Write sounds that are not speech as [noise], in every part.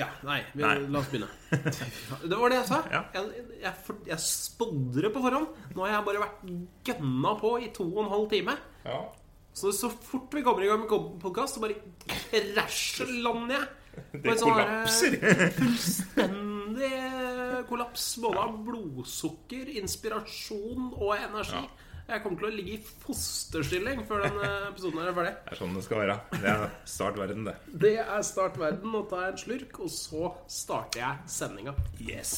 Ja, nei, vi, Nei. la oss begynne. [laughs] Det var det jeg sa. Ja. Jeg, jeg, for- jeg spådde det på forhånd. Nå har jeg bare vært gønna på i to og en halv time. Ja. Så så fort vi kommer i gang med podkast, så bare krasjer jeg. På [laughs] Det et sånn kollapser. Fullstendig kollaps. Både av blodsukker, inspirasjon og energi. Jeg kommer til å ligge i fosterstilling før denne [laughs] episoden er ferdig. Det er sånn det skal være. Det er start verden, det. Det er Start verden. Nå tar jeg en slurk, og så starter jeg sendinga. Yes.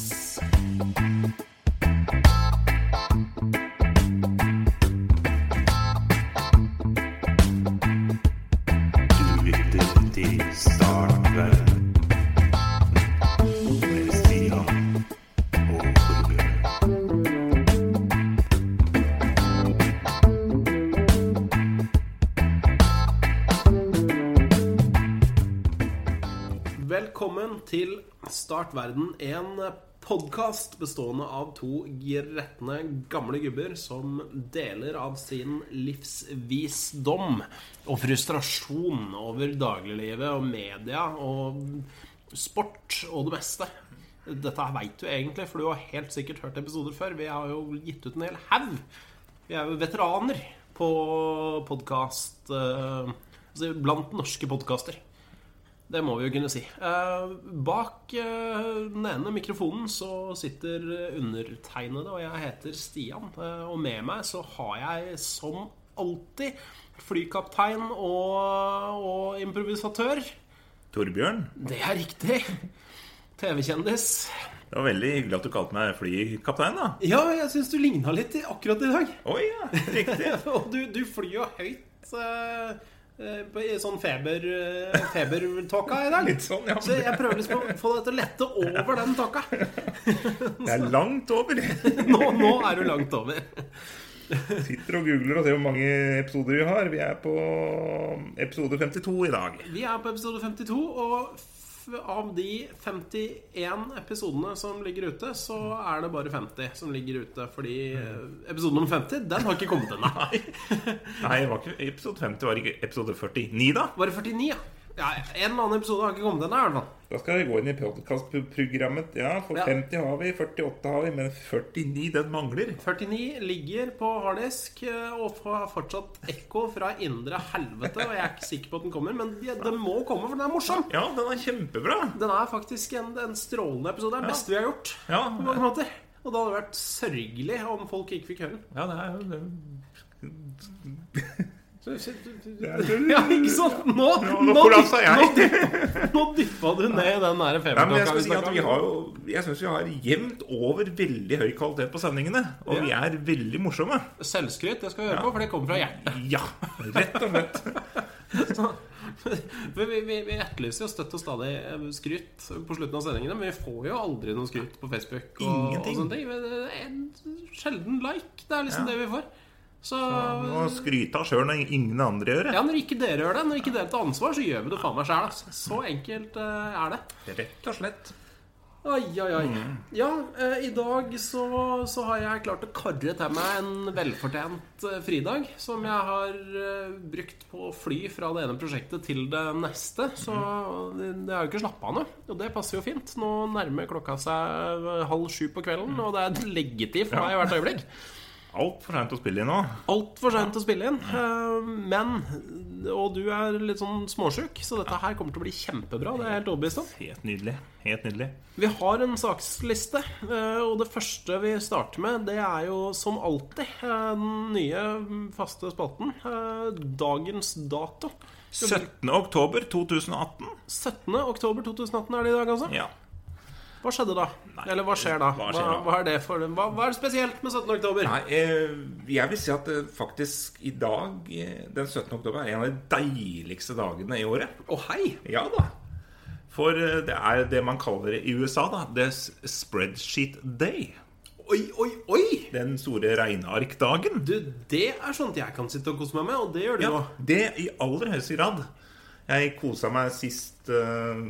Start verden, en podkast bestående av to gretne gamle gubber som deler av sin livsvisdom og frustrasjon over dagliglivet og media og sport og det meste. Dette veit du egentlig, for du har helt sikkert hørt episoder før. Vi har jo gitt ut en hel haug. Vi er jo veteraner på podkast altså Blant norske podkaster. Det må vi jo kunne si. Eh, bak eh, den ene mikrofonen så sitter undertegnede, og jeg heter Stian. Eh, og med meg så har jeg som alltid flykaptein og, og improvisatør. Torbjørn, Det er riktig. TV-kjendis. det var veldig hyggelig at du kalte meg flykaptein, da. Ja, jeg syns du ligna litt akkurat i dag. Oi, ja. Riktig. [laughs] og du, du flyr jo høyt i sånn feber, eh, febertåka i dag. [laughs] Litt sånn, ja. Så jeg prøver liksom å få deg til å lette over den tåka. [laughs] [laughs] Det er langt over. Nå, nå er du langt over. Sitter og googler og ser hvor mange episoder vi har. Vi er på episode 52 i dag. Vi er på episode 52, og av de 51 episodene som ligger ute, så er det bare 50 som ligger ute. Fordi eh, episode nummer 50, den har ikke kommet ennå. [laughs] Nei, var ikke episode 50, var ikke episode 49, da? Var det 49, ja. Ja. En eller annen episode har ikke kommet ennå, i hvert fall. Da skal vi gå inn i podkastprogrammet. Ja, for Ja. 50 har vi, 48 har vi, men 49, den mangler. 49 ligger på harddisk eh, og har fortsatt ekko fra indre helvete. Og jeg er ikke sikker på at den kommer, men den må komme, for den er morsom. Ja, den er kjempebra. Den er faktisk en, en strålende episode. Det er det beste vi har gjort. Ja, På mange måter. Og det hadde vært sørgelig om folk ikke fikk høre den. ja det er jo. Ja, ikke sant? Nå, nå. Nå, nå dyppa du ned i den der Ja, jeg si vi har Jeg syns vi har jevnt over veldig høy kvalitet på sendingene. Og vi er veldig morsomme. Selvskryt, det skal vi høre på, for det kommer fra hjertet. Ja, rett og slett. [laughs] Så, vi, vi, vi etterlyser jo støtt og stadig eh, skryt på slutten av sendingene, men vi får jo aldri noe skryt på Facebook. Og, og Ingenting. sånne ting. Er En sjelden like. Det er liksom det vi får. Så Må skryte av sjøl når ingen andre gjør det. ja, når ikke dere gjør det, når ikke dere tar ansvar, så gjør vi det faen meg sjæl. Altså. Så enkelt uh, er det. Rett og slett. Oi, oi, oi. Ja, uh, i dag så, så har jeg klart å karre til meg en velfortjent uh, fridag. Som jeg har brukt på å fly fra det ene prosjektet til det neste. Så det, det er jo ikke slappa av nå. Og det passer jo fint. Nå nærmer klokka seg halv sju på kvelden, og det er leggetid for meg hvert øyeblikk. Altfor seint å spille inn nå. Altfor seint å spille inn. eh, Men Og du er litt sånn småsjuk, så dette her kommer til å bli kjempebra. Det er jeg helt overbevist om. Helt nydelig. Helt nydelig. Vi har en saksliste, eh, og det første vi starter med, det er jo som alltid eh, den nye faste spalten. Dagens dato. 17. oktober 2018. 17. oktober 2018 er det i dag, altså? Ja. Hva skjedde da? Eller hva skjer da? hva Hva, skjer da? hva er det for hva, hva er det spesielt med 17. oktober? Nei, eh, jeg vil si at eh, faktisk i dag, eh, den 17. oktober, er en av de deiligste dagene i året. Å, hei! Ja da. For eh, det er det man kaller i USA, da. Det er spreadsheet day. Oi, oi, oi! Den store regnearkdagen. Du, det er sånt jeg kan sitte og kose meg med, og det gjør du Ja, nå. det i aller høyeste grad. Jeg kosa meg sist eh,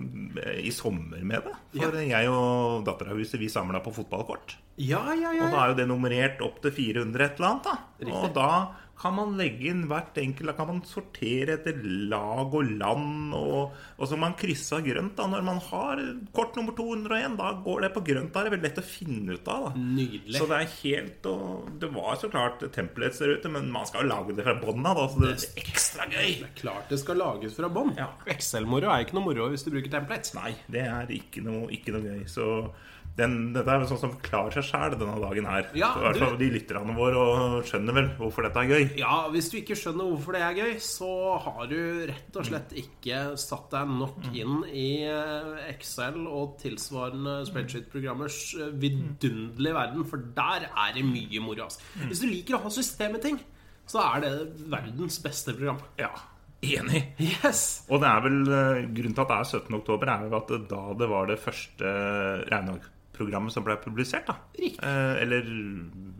i sommer med det. For jeg og Datterhuset vi samla på fotballkort. Ja, ja, ja. Og da er jo det nummerert opp til 400 et eller annet. da Riktig. Og da kan man legge inn hvert enkelt kan man sortere etter lag og land. Og, og så man krysse av grønt da når man har kort nummer 201. Da går det på grønt. Da er det veldig lett å finne ut av. da Nydelig. Så det er helt og Det var så klart templates der ute, men man skal jo lage det fra bånn av. Så det er ekstra gøy. Det er klart det skal lages fra bånn. Ja. Excel-moro er ikke noe moro hvis du bruker templates. Nei, det er ikke noe, ikke noe gøy. Så den, dette er vel sånn som klarer seg sjæl denne dagen her. Ja, I hvert fall de lytterne våre og skjønner vel hvorfor dette er gøy. Ja, hvis du ikke skjønner hvorfor det er gøy, så har du rett og slett ikke satt deg nok inn i eh, Excel og tilsvarende spreadsheet-programmers eh, vidunderlige verden, for der er det mye moro. Altså. Hvis du liker å ha system i ting, så er det verdens beste program. Ja, enig. Yes! Og det er vel eh, grunnen til at det er 17. oktober, er jo at da det var det første regneprogrammet som ble publisert. da Riktig. Eh, Eller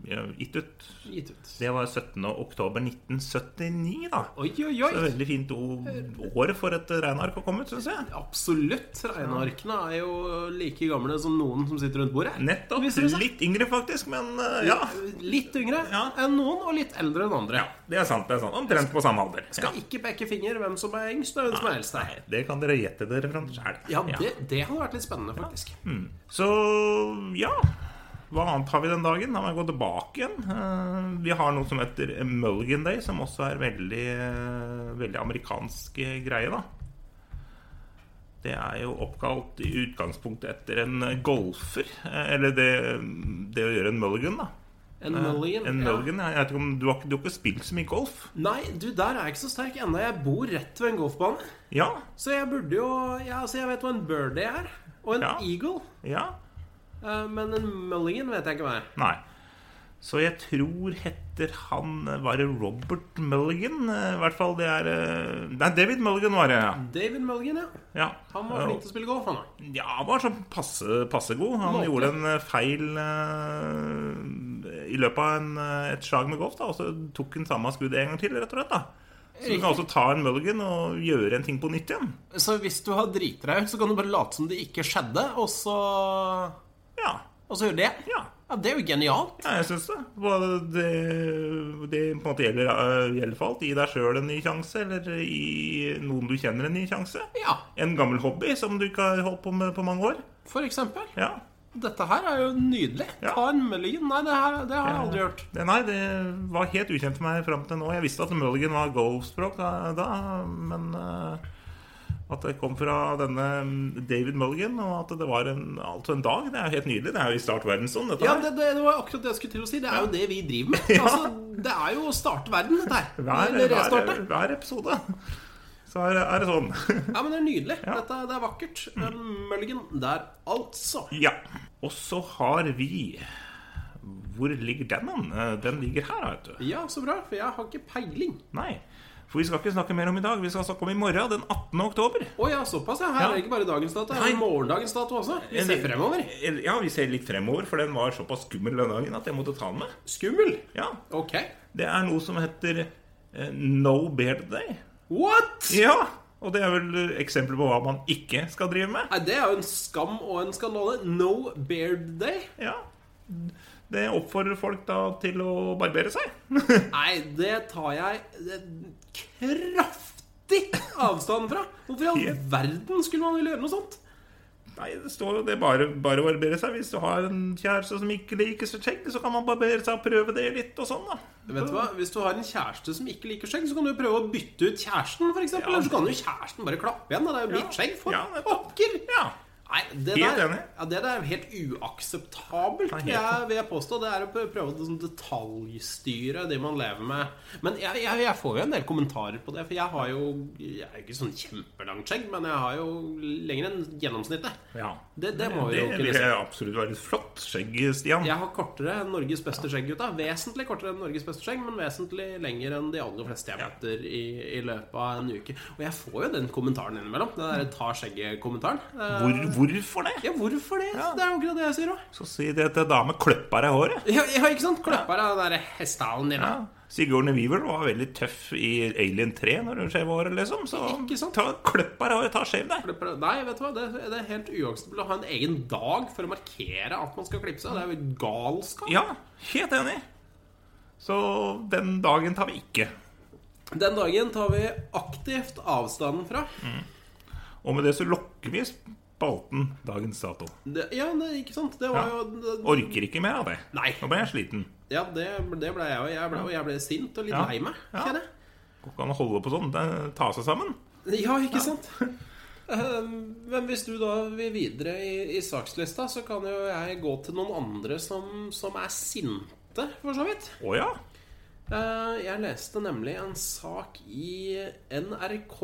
ja, gitt ut. Gitt ut. Det var 17. oktober 1979, da. Oi, oi, Så oi! veldig fint år for et regneark å komme ut, syns jeg. Absolutt. Regnearkene er jo like gamle som noen som sitter rundt bordet. Nettopp. Litt yngre, faktisk, men eh, ja. Litt yngre Ja. enn noen, og litt eldre enn andre. ja. Det er sant. det er sant Omtrent på samme alder. Ja. Skal ikke peke finger hvem som er yngst og hvem som er eldst det kan dere gjette dere fram sjøl. Ja, det, det hadde vært litt spennende, faktisk. Så ja Hva annet har vi den dagen? Da må jeg gå tilbake igjen. Eh, Vi har noe som heter Mulligan Day, som også er veldig, eh, veldig amerikansk eh, greie, da. Det er jo oppkalt i utgangspunktet etter en golfer. Eller det, det å gjøre en mulligan, da. En mulligan. En ja. mulligan, jeg vet ikke om Du har du har ikke spilt så mye golf? Nei, du, der er jeg ikke så sterk ennå. Jeg bor rett ved en golfbane. Ja. Så jeg burde jo ja, altså Jeg vet hva en birdie er. Og en Ja. eagle. Ja. Eh, men en mulligan vet jeg ikke hva er. Nei. Så jeg tror heter han Var det Robert Mulligan? Eh, I hvert fall det er eh, Nei, David Mulligan var det, ja. David Mulligan, ja. ja. Han var flink til å spille golf, han da. Ja, han var sånn passe, passe god. Han Måte. gjorde en eh, feil uh, i løpet av en, eh, et slag med golf, da, og så tok han samme skuddet en gang til, rett og slett. da Så du kan også ta en mulligan og gjøre en ting på nytt igjen. Så hvis du har driti deg ut, så kan du bare late som det ikke skjedde, og så Ja. Og så gjøre det? Ja. Ja, Det er jo genialt. Ja, jeg syns det. Både det. Det på en måte gjelder, øh, gjelder for alt. Gi deg sjøl en ny sjanse, eller gi noen du kjenner, en ny sjanse. Ja, En gammel hobby som du ikke har holdt på med på mange år. for eksempel. Ja. Dette her er jo nydelig. Ja. Ta en mulligan. Nei, det, her, det har jeg aldri hørt. Det, nei, det var helt ukjent for meg fram til nå. Jeg visste at mulligan var golfspråk da, men øh, at det kom fra denne mm, David Mulligan, og at det var en, altså en dag, det er helt nydelig. Det er jo i start verdensånd, dette Ja, her. det, det, det var akkurat det jeg skulle til å si. Det er jo det vi driver med. [laughs] Altså, det er jo å starte verden, dette her. Hver, hver, hver episode så er, er det sånn. Ja, men det er nydelig. Ja. Dette, det er vakkert. Mm. Mulligan der, altså. Ja. Og så har vi Hvor ligger den hen? Eh, Den ligger her, vet du. Ja, så bra, for jeg har ikke peiling. Nei. For vi skal ikke snakke mer om i dag. Vi skal snakke om i morgen, den 18. oktober. Å ja, såpass, ja. Her Ja. er det ikke bare dagens dato, her er morgendagens dato også. Vi ser fremover. Ja, vi ser litt fremover, for den var såpass skummel den dagen at jeg måtte ta den med. Skummel. Ja. Ok. Det er noe som heter uh, No Beard Day. What?! Ja. Og det er vel eh, eksempler på hva man ikke skal drive med. Nei, det er jo en skam og en skandale. No beard day. Ja. Det oppfordrer folk da til å barbere seg. [laughs] Nei, det tar jeg eh, kraftig avstand fra. Hvorfor i all verden skulle man ville gjøre noe sånt? Nei, det står jo det bare, bare å barbere seg. Hvis du har en kjæreste som ikke liker skjegg, så kan man barbere seg og prøve det litt og sånn, da. Vet du hva? Hvis du har en kjæreste som ikke liker skjegg, så kan du jo prøve å bytte ut kjæresten. Eksempel. Ja. Eller så kan jo kjæresten bare klappe igjen. da. Det er jo mitt skjegg. For Ja, pokker! Ja. Nei, det Helt der, enig. ja, det der er helt uakseptabelt, Nei, helt jeg, vil jeg påstå. Det er å prøve å liksom detaljstyre de man lever med. Men jeg, jeg, jeg får jo en del kommentarer på det, for jeg har jo Jeg er ikke sånn kjempelangt skjegg, men jeg har jo lenger enn gjennomsnittet. ja. Det, det må det jo kunne vil si. jeg absolutt være et flott skjegg, Stian. Jeg har kortere enn Norges beste skjegg, gutta. Vesentlig kortere enn Norges beste skjegg, men vesentlig lenger enn de aller fleste jeg møter i, i løpet av en uke. Og jeg får jo den kommentaren innimellom. Den derre ta skjegget-kommentaren. Hvor, hvor hvorfor det? Ja, hvorfor det? Ja. Det er jo akkurat det jeg sier òg. Så si det til dame kløpper deg i håret. Ja, ja, ikke sant? Kløpper av den der hestehalen din. Ja. Sigourney Weaver var veldig tøff i Alien 3 når hun skjev håret, liksom. Så Ikke sant? ta kløpper håret, ta skjev deg. Nei, vet du hva, det, det er helt uakseptabelt å ha en egen dag for å markere at man skal klippe seg. Det er jo galskap. Ja, helt enig. Så den dagen tar vi ikke. Den dagen tar vi aktivt avstanden fra. Og med det så lokker vi spalten dagens dato. Det, ja, det, ikke sant? Det var Ja. jo det, Orker ikke mer av det. Nei. Nå ble jeg sliten. Ja, det, det ble jeg òg. Jeg ble, og jeg ble sint og litt Ja. lei meg. Ja. kjenner jeg. Går ikke an å holde på sånn. Det- Ta seg sammen. Ja, ikke sant? [laughs] Eh, Men hvis du da vil videre i, i sakslista, så kan jo jeg gå til noen andre som, som er sinte, for så vidt. Å ja. Eh, Jeg leste nemlig en sak i NRK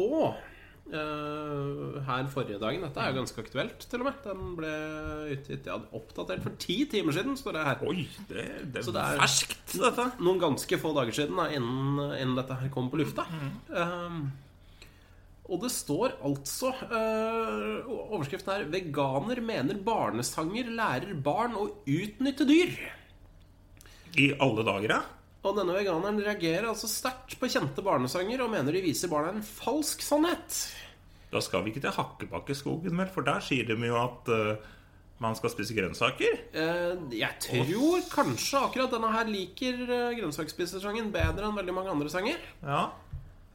her forrige dagen. Dette er jo ganske aktuelt, til og med. Den ble utgitt ja, oppdatert for ti timer siden, står det her. Oi, det, det Så det er- ferskt, dette. Noen ganske få dager siden, da, innen, innen dette her kom på lufta. Eh, og det står altså eh, Overskriften er 'Veganer mener barnesanger lærer barn å utnytte dyr'. I alle dager, ja. Og denne veganeren reagerer altså sterkt på kjente barnesanger og mener de viser barna en falsk sannhet. Da skal vi ikke til Hakkebakkeskogen, vel, for der sier de jo at uh, man skal spise grønnsaker. Uh, jeg tror kanskje akkurat denne her liker uh, grønnsaksspisersangen bedre enn veldig mange andre sanger. Ja.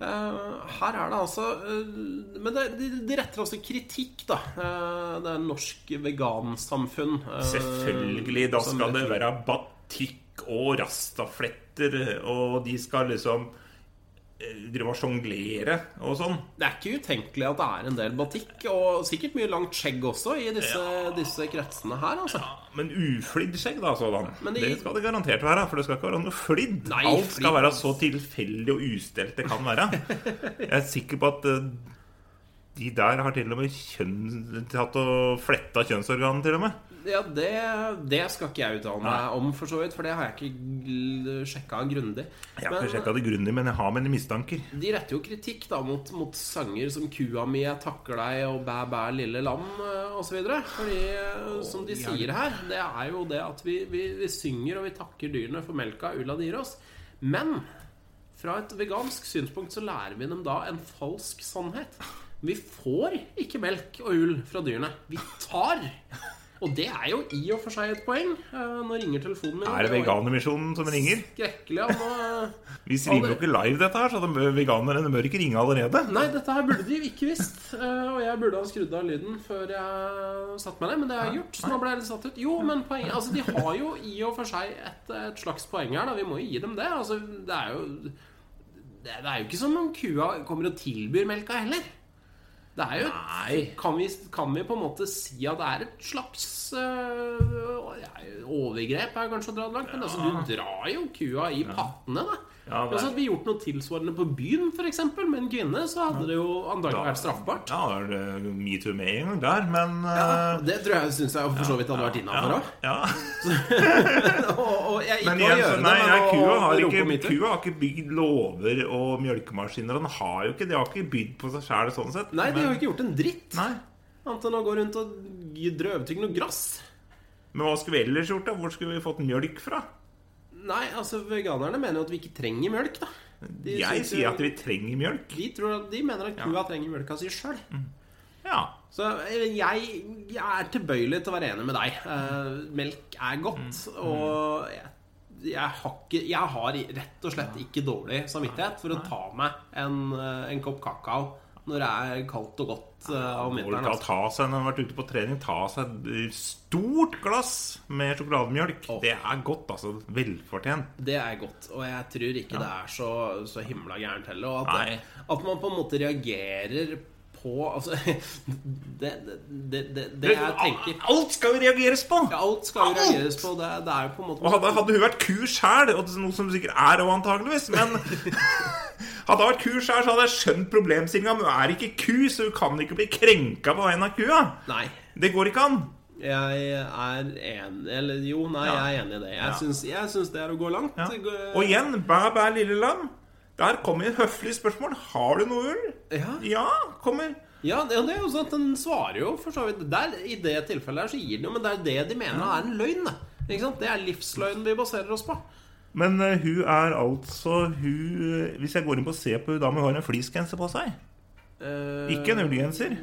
Eh, her er det altså eh, Men det, de, de retter altså kritikk, da. Eh, det er Norsk Vegansamfunn. eh, Selvfølgelig. Da skal det være batikk og rastafletter, og de skal liksom eh, drive og sjonglere og sånn. Det er ikke utenkelig at det er en del batikk, og sikkert mye langt skjegg også, i disse, disse kretsene her. altså Men uflidd skjegg, da, sådan. Det, Det skal det garantert være, for det skal ikke være noe flidd. Nei, Alt flidd- skal være så tilfeldig og ustelt det kan være. Jeg er sikker på at eh, de der har til og med kjønn, tatt og fletta kjønnsorganet, til og med. Ja, det, det skal ikke jeg uttale meg om, for så vidt, for det har jeg ikke sjekka grundig. Jeg har Men- ikke sjekka det grundig, men jeg har mine mistanker. De retter jo kritikk da mot, mot sanger som 'Kua mi, jeg takker deg' og 'Bæ, bæ, lille lam' eh, osv. Fordi, eh, som de sier her, det er jo det at vi, vi, vi synger og vi takker dyrene for melka ulla de gir oss. Men fra et vegansk synspunkt så lærer vi dem da en falsk sannhet. Vi får ikke melk og ull fra dyrene. Vi tar. Og det er jo i og for seg et poeng. Eh, Nå ringer telefonen min. Er det Veganermisjonen som ringer? Skrekkelig. Ja, nå Vi streamer jo ikke live dette her, så de veganerne bør ikke ringe allerede. Nei, dette her burde de ikke visst. Eh, og jeg burde ha skrudd av lyden før jeg satte meg ned, men det har jeg gjort. Så nå ble jeg litt satt ut. Jo, men poeng, altså, de har jo i og for seg et, et slags poeng her. Da. Vi må jo gi dem det. Altså, det er jo det, det er jo ikke som om kua kommer og tilbyr melka heller. Det er jo Nei. kan vi, kan vi på en måte si at det er et slags øh, Overgrep er kanskje å dra det langt, men altså, du drar jo kua i pattene, da. Ja, det altså, hadde vi gjort noe tilsvarende på byen, f.eks., med en kvinne, så hadde det jo antakelig vært straffbart. Ja, da er det metoo med en gang der, men Ja, eh, det tror jeg syns jeg for så vidt hadde vært innafor òg. ja. [laughs] Og, og jeg ikke Men å igjen, gjøre nei, det, men nei, kua, har ikke, kua har ikke bygd lover og mjølkemaskiner. Den har jo ikke, de har ikke bydd på seg sjæl sånn sett. Nei, de har jo ikke gjort en dritt. Annet enn å gå rundt og drøvtygge noe grass. men hva skulle vi ellers gjort? da? Hvor skulle vi fått mjølk fra? Nei, altså veganerne mener jo at vi ikke trenger mjølk, da. De Jeg sier at vi trenger mjølk. de, tror at, de mener at kua trenger mjølka si sjøl. Ja. Så eh, jeg, jeg er tilbøyelig til å være enig med deg. Uh, melk er godt, og jeg, jeg, har ikke, jeg har rett og slett ikke dårlig samvittighet for å ta meg en, eh, en kopp kakao når det er kaldt og godt uh, om vinteren. Altså. ta seg når man har vært ute på trening, ta seg et stort glass med sjokolademjølk. Oh. Det er godt, altså. Velfortjent. Det er godt, og jeg tror ikke det er så, så himla gærent heller. Og at, at man på en måte reagerer på Altså [laughs] Det, det, det, det, jeg tenker Alt skal jo reageres på! ja, Alt skal jo reageres på. Det, det er jo på en måte Og hadde, hadde hun vært ku sjæl, noe som sikkert er òg antageligvis Men [laughs] hadde hun vært ku sjæl, så hadde jeg skjønt problemstillinga. Men hun er ikke ku, så hun kan ikke bli krenka på vegne av kua. Nei. Det går ikke an. Jeg er enig Eller jo, nei, Ja. jeg er enig i det. Jeg, Ja. syns det er å gå langt. Ja. Og igjen, bæ, bæ, lille lam. Der kommer et høflig spørsmål. Har du noe ull? Ja. Ja, kommer. Ja, det, er jo sånn at Den svarer jo for så vidt der, I det tilfellet her så gir den jo Men det er det de mener er en løgn. Ikke sant? Det er livsløgnen vi baserer oss på. Men uh, hun er altså hun Hvis jeg går inn på og ser på hun da, men hun har en fleecegenser på seg. Uh, Ikke en ullgenser.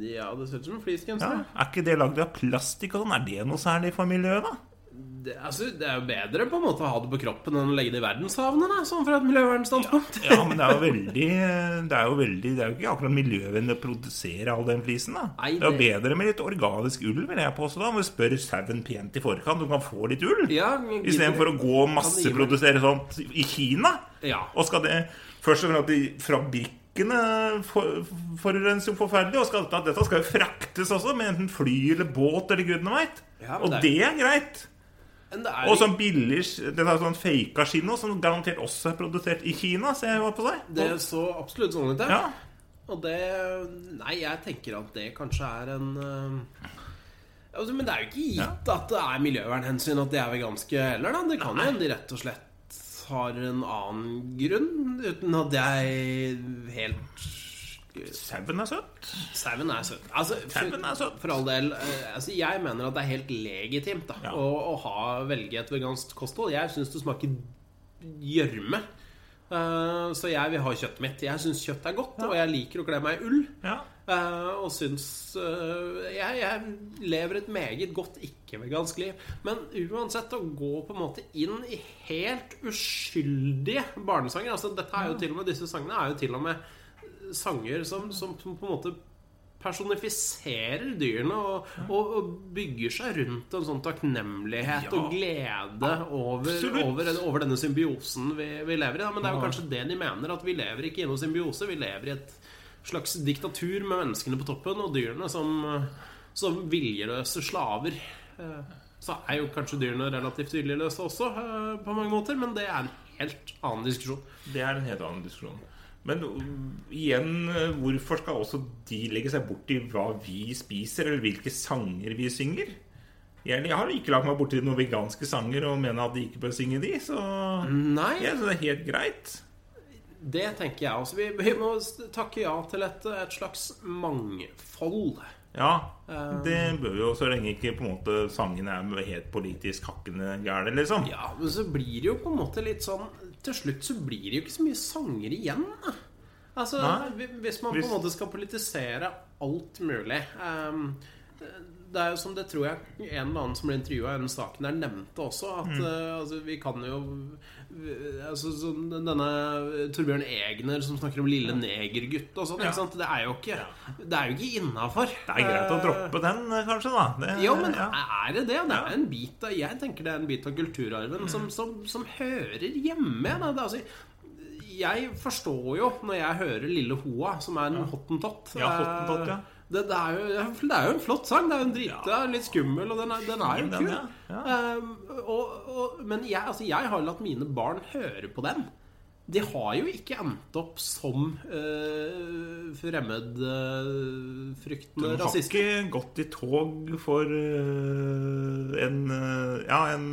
Ja, det ser ut som en fleecegenser. Ja. Er ikke det lagd av plastikk og sånn? Er det noe særlig for miljøet, da? Det, altså, det er jo bedre på en måte å ha det på kroppen enn å legge det i verdenshavnene, sånn fra et miljøvernstandpunkt. Ja, men det er jo veldig Det er jo, veldig, det er jo ikke akkurat miljøvennlig å produsere all den flisen, da. Nei, det er jo bedre med litt organisk ull, vil jeg påstå. da Om du spør sauen pent i forkant, du kan få litt ull. Ja, Istedenfor å gå og masseprodusere sånt i Kina. Ja. Og skal det først og fremst at fabrikk for, forurenser jo forferdelig, og skal, dette skal jo fraktes også, med enten fly eller båt eller gudene veit. Ja, og det er- det er greit. Og sånn billig Den er sånn faka kino som garantert også er produsert i Kina, ser jeg på seg. Det så absolutt sånn ut, Ja. Og det Nei, jeg tenker at det kanskje er en eh, altså, Men det er jo ikke gitt at det er miljøvernhensyn at de er veganske heller, da. Det kan jo hende de rett og slett har en annen grunn, uten at jeg helt Sauen er søtt. Sauen er søtt. Altså, Sauen er søtt. For all del. eh, Altså, jeg mener at det er helt legitimt da, Ja. å, å ha, velge et vegansk kosthold. Jeg syns det smaker gjørme. Uh, så jeg vil ha kjøttet mitt. Jeg syns kjøtt er godt, og jeg liker å kle meg i ull. Ja. Uh, og syns uh, jeg, jeg lever et meget godt ikke-vegansk liv. Men uansett, å gå på en måte inn i helt uskyldige barnesanger altså dette er jo til og med Disse sangene er jo til og med sanger som, som på en måte personifiserer dyrene og, og, og bygger seg rundt en sånn takknemlighet Ja. og glede over, over, over denne symbiosen vi, vi lever i. Da. Men det er jo kanskje det de mener, at vi lever ikke i noen symbiose. Vi lever i et slags diktatur med menneskene på toppen og dyrene som, som viljeløse slaver. Eh, Så er jo kanskje dyrene relativt viljeløse også, eh, på mange måter, men det er en helt annen diskusjon. Det er en helt annen diskusjon. Men uh, igjen, uh, hvorfor skal også de legge seg bort i hva vi spiser, eller hvilke sanger vi synger? Jeg, jeg har ikke lagt meg borti noen veganske sanger og mener at de ikke bør synge de, så Nei, Ja, så det er helt greit. det tenker jeg også. Vi, vi må takke ja til et, et slags mangfold. Ja, det bør vi jo, så lenge ikke på en måte sangene er helt politisk hakkende gærne, liksom. Ja, men så blir det jo på en måte litt sånn Til slutt så blir det jo ikke så mye sanger igjen. Da. Altså, Nei. Hvis man på en måte skal politisere alt mulig um, Det er jo som det tror jeg en eller annen som ble intervjua i den saken der, nevnte også. At Mm. uh, altså, vi kan jo altså, sånn, Denne Torbjørn Egner som snakker om lille negergutt og sånn. Ja. Det er jo ikke Det er jo ikke innafor. Det er greit å droppe den, eh, kanskje, da. Det, Jo, men ja. er det det? Det er en bit av, Jeg tenker det er en bit av kulturarven som, som, som hører hjemme. Da. Det, altså, jeg forstår jo når jeg hører Lille Hoa, som er en hottentott Ja, hottentott, ja. Det, det, er jo, det er jo en flott sang. Det er jo en drita, litt skummel, og den er, den er jo kul. ja. Ja. Um, og, og, men jeg, altså, jeg har latt mine barn høre på den. De har jo ikke endt opp som uh, fremmedfryktende De har rasister. ikke gått i tog for uh, en uh, Ja, en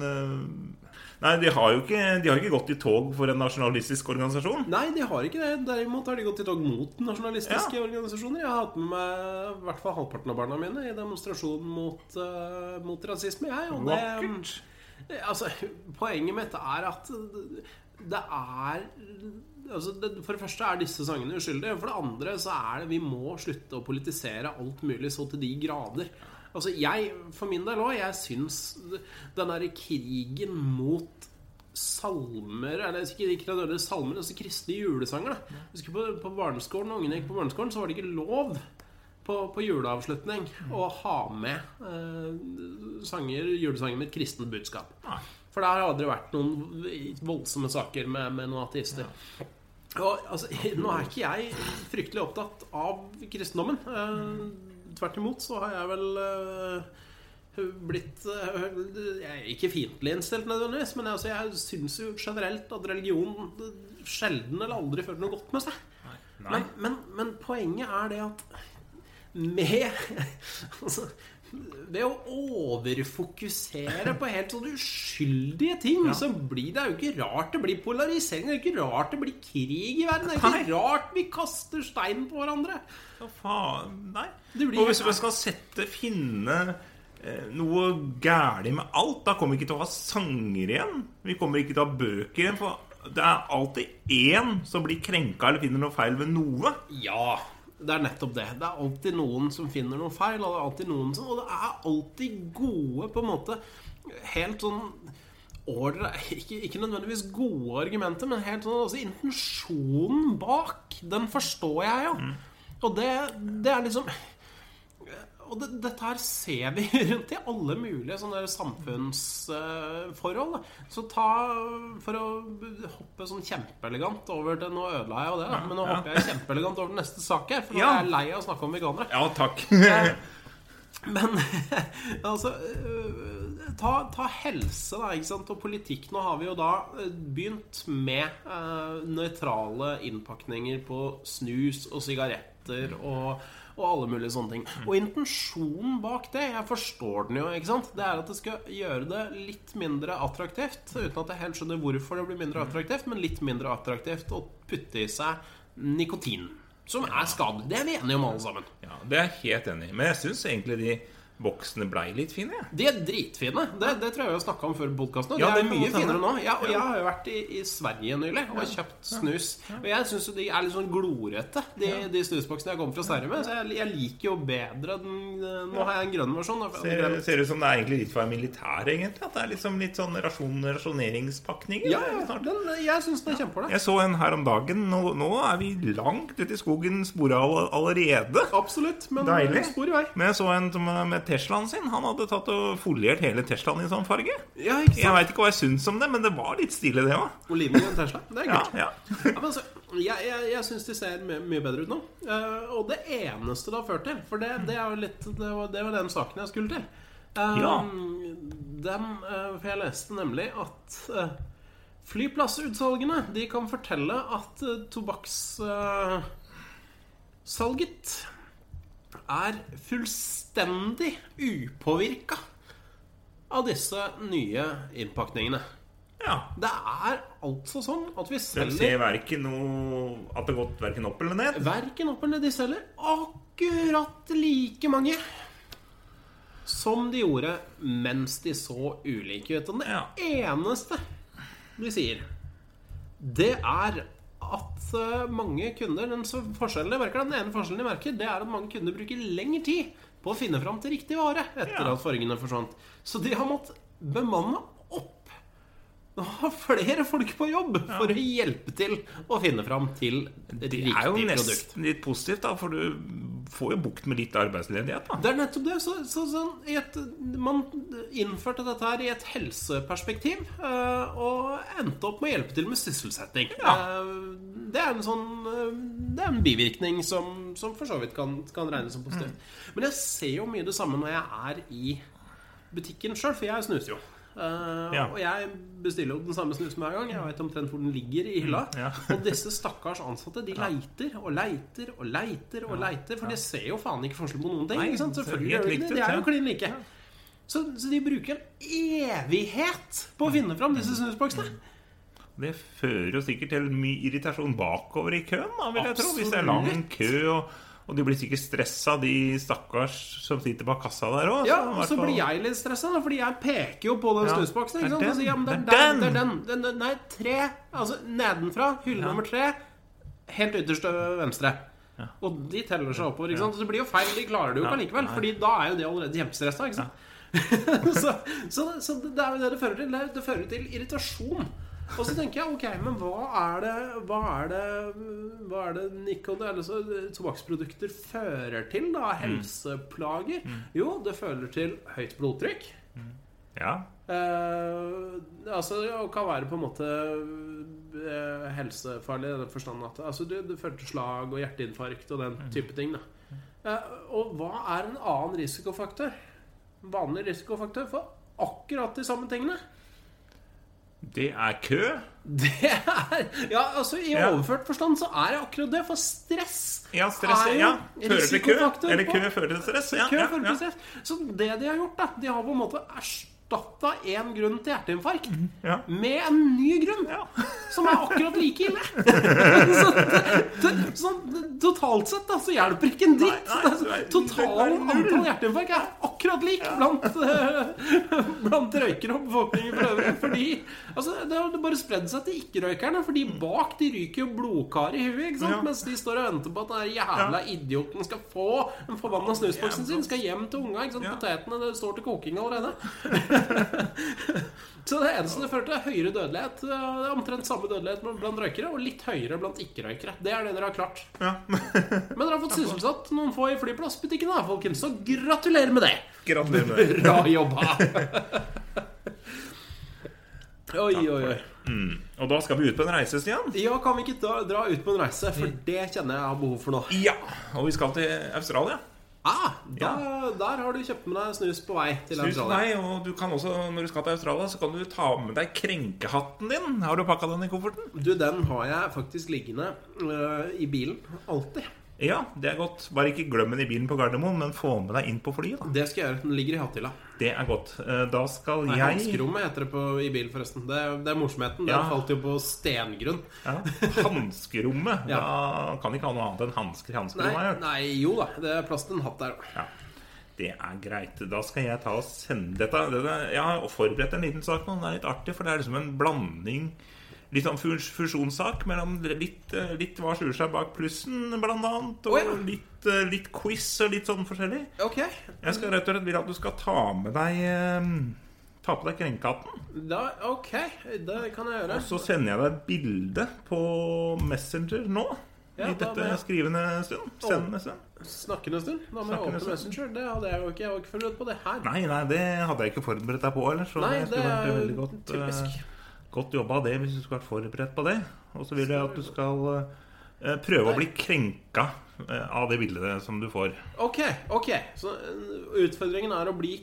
Nei, de har jo ikke, de har ikke gått i tog for en nasjonalistisk organisasjon. Nei, de har ikke det. Derimot har de gått i tog mot nasjonalistiske organisasjoner. Jeg har hatt med meg i hvert fall halvparten av barna mine i demonstrasjonen mot, uh, mot rasisme. Jeg, og det, Vakkert. altså, poenget mitt er at det er altså, det, For det første er disse sangene uskyldige. For det andre så er det vi må slutte å politisere alt mulig så til de grader. Altså jeg, For min del òg, jeg syns den derre krigen mot salmer Eller ikke, ikke nødvendigvis salmer, altså kristne julesanger. da husker på, på barneskolen, ungene gikk på barneskolen, så var det ikke lov på, på juleavslutning å ha med eh, sanger, julesanger med et kristent budskap. For der hadde det vært noen voldsomme saker med, med noen ateister. Og altså, [laughs] Nå er ikke jeg fryktelig opptatt av kristendommen. Eh, tvert imot så har jeg vel eh, blitt eh, Jeg er ikke fiendtlig innstilt nødvendigvis, men altså, jeg syns jo generelt at religion sjelden eller aldri fører noe godt med seg. Men, men, men poenget er det at med [laughs] altså, Ved å overfokusere på helt sånne uskyldige ting, så blir det jo ikke rart det blir polarisering. Det er jo ikke rart det blir krig i verden. Det er jo ikke rart vi kaster stein på hverandre. Hva faen? Nei. Blir- Og hvis vi skal sette finne eh, noe gærent med alt, da kommer vi ikke til å ha sanger igjen. Vi kommer ikke til å ha bøker igjen. For det er alltid én som blir krenka eller finner noe feil ved noe. Ja, det er nettopp det. Det er alltid noen som finner noe feil, og det er alltid noen som Og det er alltid gode, på en måte Helt sånn ålreit ikke, ikke nødvendigvis gode argumenter, men helt sånn altså, intensjonen bak, den forstår jeg jo. Og det, det er liksom og det, dette her ser vi [laughs] rundt i alle mulige sånne samfunnsforhold. så ta For å hoppe sånn kjempeelegant over til Nå ødela jeg jo det, men nå hopper jeg kjempeelegant over til neste sak her. For nå Ja. er jeg lei av å snakke om veganere. Ja, takk. [laughs] Men [laughs] altså øh, ta, ta helse da, ikke sant? og politikk. Nå har vi jo da øh, begynt med nøytrale innpakninger på snus og sigaretter og, og alle mulige sånne ting. Og intensjonen bak det, jeg forstår den jo, ikke sant? det er at det skal gjøre det litt mindre attraktivt. Uten at jeg helt skjønner hvorfor det blir mindre attraktivt, men litt mindre attraktivt å putte i seg nikotin. Som er skadelig. Det er vi enige om, alle sammen. Ja, Det er jeg helt enig i. Men jeg syns egentlig de boksene blei litt fine. Ja. De er dritfine. Det, det tror jeg vi har snakka om før podkasten. Ja, de er det kan mye finere nå. Jeg, og jeg har jo vært i, i Sverige nylig og kjøpt snus. Og jeg syns de er litt sånn glorete, de, de snusboksene jeg kommer fra Sverige med. Så jeg, jeg liker jo bedre den Nå har jeg en grønn versjon. Ser, glemt. ser ut som det er egentlig litt for militæret, egentlig. At det er liksom litt sånn rasjon, rasjoneringspakninger. Ja, er ja, den, jeg syns den er kjempeålreit. Jeg så en her om dagen. Nå, nå er vi langt ute i skogen spora all- allerede. Absolutt. Men Deilig. spor i vei. Men jeg så en som med Teslaen sin. Han hadde tatt og foliert hele Teslaen i sånn farge. Ja, ikke Jeg sant? veit ikke hva jeg syns om det, men det var litt stilig, det òg. Oliven i en Tesla. Det er Ja, kult. ja. [laughs] Ja, men altså, jeg jeg, jeg syns de ser mye, mye bedre ut nå. Uh, og det eneste det har ført til For det, det litt Det var, det var den saken jeg skulle til. Um, Ja. Den, uh, for jeg leste nemlig at uh, flyplassutsalgene De kan fortelle at uh, tobakkssalget er fullstendig upåvirka av disse nye innpakningene. ja. Det er altså sånn at vi De selger ser verken noe At det har gått verken opp eller ned. Verken opp eller ned. De selger akkurat like mange som de gjorde mens de så ulike ut. Og det Ja. eneste de sier, det er at eh, mange kunder Den forskjellen jeg merker, den ene forskjellen de merker, det er at mange kunder bruker lengre tid på å finne fram til riktig vare etter Ja. at fargene forsvant. Så de har måttet bemanne ha flere folk på jobb for å hjelpe til å finne fram til et Det er jo produkt. nesten litt positivt, da, for du får jo bukt med litt arbeidsledighet. da Det er nettopp det. Så, så, sånn, et, man innførte dette her i et helseperspektiv eh, og endte opp med å hjelpe til med sysselsetting. Ja. Eh, det er en sånn eh, Det er en bivirkning som, som for så vidt kan, kan regnes som positivt. Men jeg ser jo mye det samme når jeg er i butikken sjøl, for jeg snuser jo. Eh, Ja. Og jeg bestiller jo den samme snusen hver gang. Jeg vet omtrent hvor den ligger i hylla. Ja. og disse stakkars ansatte De leiter og leiter og leiter og leiter, for de ser jo faen ikke forskjell på noen ting. Nei, Selvfølgelig gjør de det. De er jo klin like. Så, så de bruker en evighet på å finne fram disse snusboksene. Det fører jo sikkert til mye irritasjon bakover i køen, da, vil jeg tro. Hvis det er lang kø, og, og de blir sikkert stressa, de stakkars som sitter bak kassa der òg. Ja, og så blir jeg litt stressa, fordi jeg peker jo på den Ja, snusboksen. det Ikke sant? Den, sier, ja, men det er det den, det den. den. den, nei, tre Altså nedenfra, hylle nummer tre, helt ytterst til venstre. Og de teller seg oppover. ikke sant? Og det blir jo feil. De klarer det jo ikke Ja, allikevel, nei. Fordi da er jo de allerede kjempestressa. Ikke sant? [laughs] så, så, så det er jo det det fører til. Det- Det fører til irritasjon. Og så tenker jeg, ok, men hva er det Hva er det, hva er det nikon, altså tobakksprodukter fører til? da? Helseplager? Jo, det fører til høyt blodtrykk. Ja. Eh, altså, det kan være på en måte eh, helsefarlig i den forstand at altså, det, det fører til slag og hjerteinfarkt og den type ting. Da. Eh, og hva er en annen risikofaktor? Vanlig risikofaktor for akkurat de samme tingene? Det er kø. Det er Ja, altså i overført forstand så er det akkurat det, for stress Ja, stress er jo ja. Fører til kø. Eller kø fører til stress. Ja, kø fører til stress. Så det de har gjort, da De har på en måte erstatta én grunn til hjerteinfarkt Ja. med en ny grunn. Ja. [laughs] Som er akkurat like ille. [laughs] så, to, så totalt sett da, så hjelper ikke en dritt. Nei, nei, så er- Totalen antall hjerteinfarkt er akkurat lik blant, uh, [laughs] blant røykere og befolkningen for øvrig. Fordi altså, Det har bare spredd seg til ikke-røykerne. For de bak de ryker jo blodkar i huet. Ja. Mens de står og venter på at den jævla idioten skal få den forbanna snusboksen sin. Skal hjem til unga. Ikke sant? Ja. Potetene det står til koking allerede. [laughs] Så det eneste det fører til, er høyere dødelighet. Det er Omtrent samme dødelighet blant røykere, og litt høyere blant ikke-røykere. Det er det dere har klart. Ja. [laughs] Men dere har fått sysselsatt noen få i flyplassbutikken, da, folkens. Så gratulerer med det! Gratulerer med det. [laughs] Bra jobba! Oi, oi, oi. Og da skal vi ut på en reise, Stian. Ja, kan vi ikke dra, dra ut på en reise? For det kjenner jeg har behov for nå. Ja. Og vi skal til Australia. Ah, da, Der har du kjøpt med deg snus på vei til Snus Australia. Nei, og du kan også, når du skal til Australia, så kan du ta med deg krenkehatten din. Har du pakka den i kofferten? Du, den har jeg faktisk liggende uh, i bilen. Alltid. Ja, det er godt. Bare ikke glem den i bilen på Gardermoen, men få med deg inn på flyet. da Det skal jeg gjøre. Den ligger i hatthylla. Det er godt. Eh, Da skal Nei, jeg Hanskerommet heter det på, i bil, forresten. Det, det er morsomheten. Den falt jo på stengrunn. ja, Hanskerommet. Ja. Da kan ikke ha noe annet enn hansker i Nei, nei, jo da. Det er plass til en hatt der òg. Ja, det er greit. Da skal jeg ta og sende dette. dette Jeg har forberedt en liten sak nå. Den er litt artig, for det er liksom en blanding Litt sånn fusjonssak mellom litt, eh, litt hva skjuler seg bak plussen, blant annet. Og oh, ja. litt, eh, litt quiz og litt sånn forskjellig. Ok. Jeg skal rett og slett vil at du skal ta med deg eh, Ta på deg krenkehatten. Ok, det kan jeg gjøre. Og Så sender jeg deg et bilde på Messenger nå. Ja, I dette jeg- skrivende stund. Sendende stund. Snakkende stund. Da må jeg åpne. Messenger. Det hadde jeg jo ikke. Jeg var ikke forberedt på det her. Nei, nei, det hadde jeg ikke forberedt deg på heller. så Nei, det det skulle vært veldig jo godt, typisk. Godt jobba det hvis du skulle vært forberedt på det. Og så vil jeg at du skal eh, prøve å bli krenka eh, av det bildet som du får. Ok, ok. Så eh, utfordringen er å bli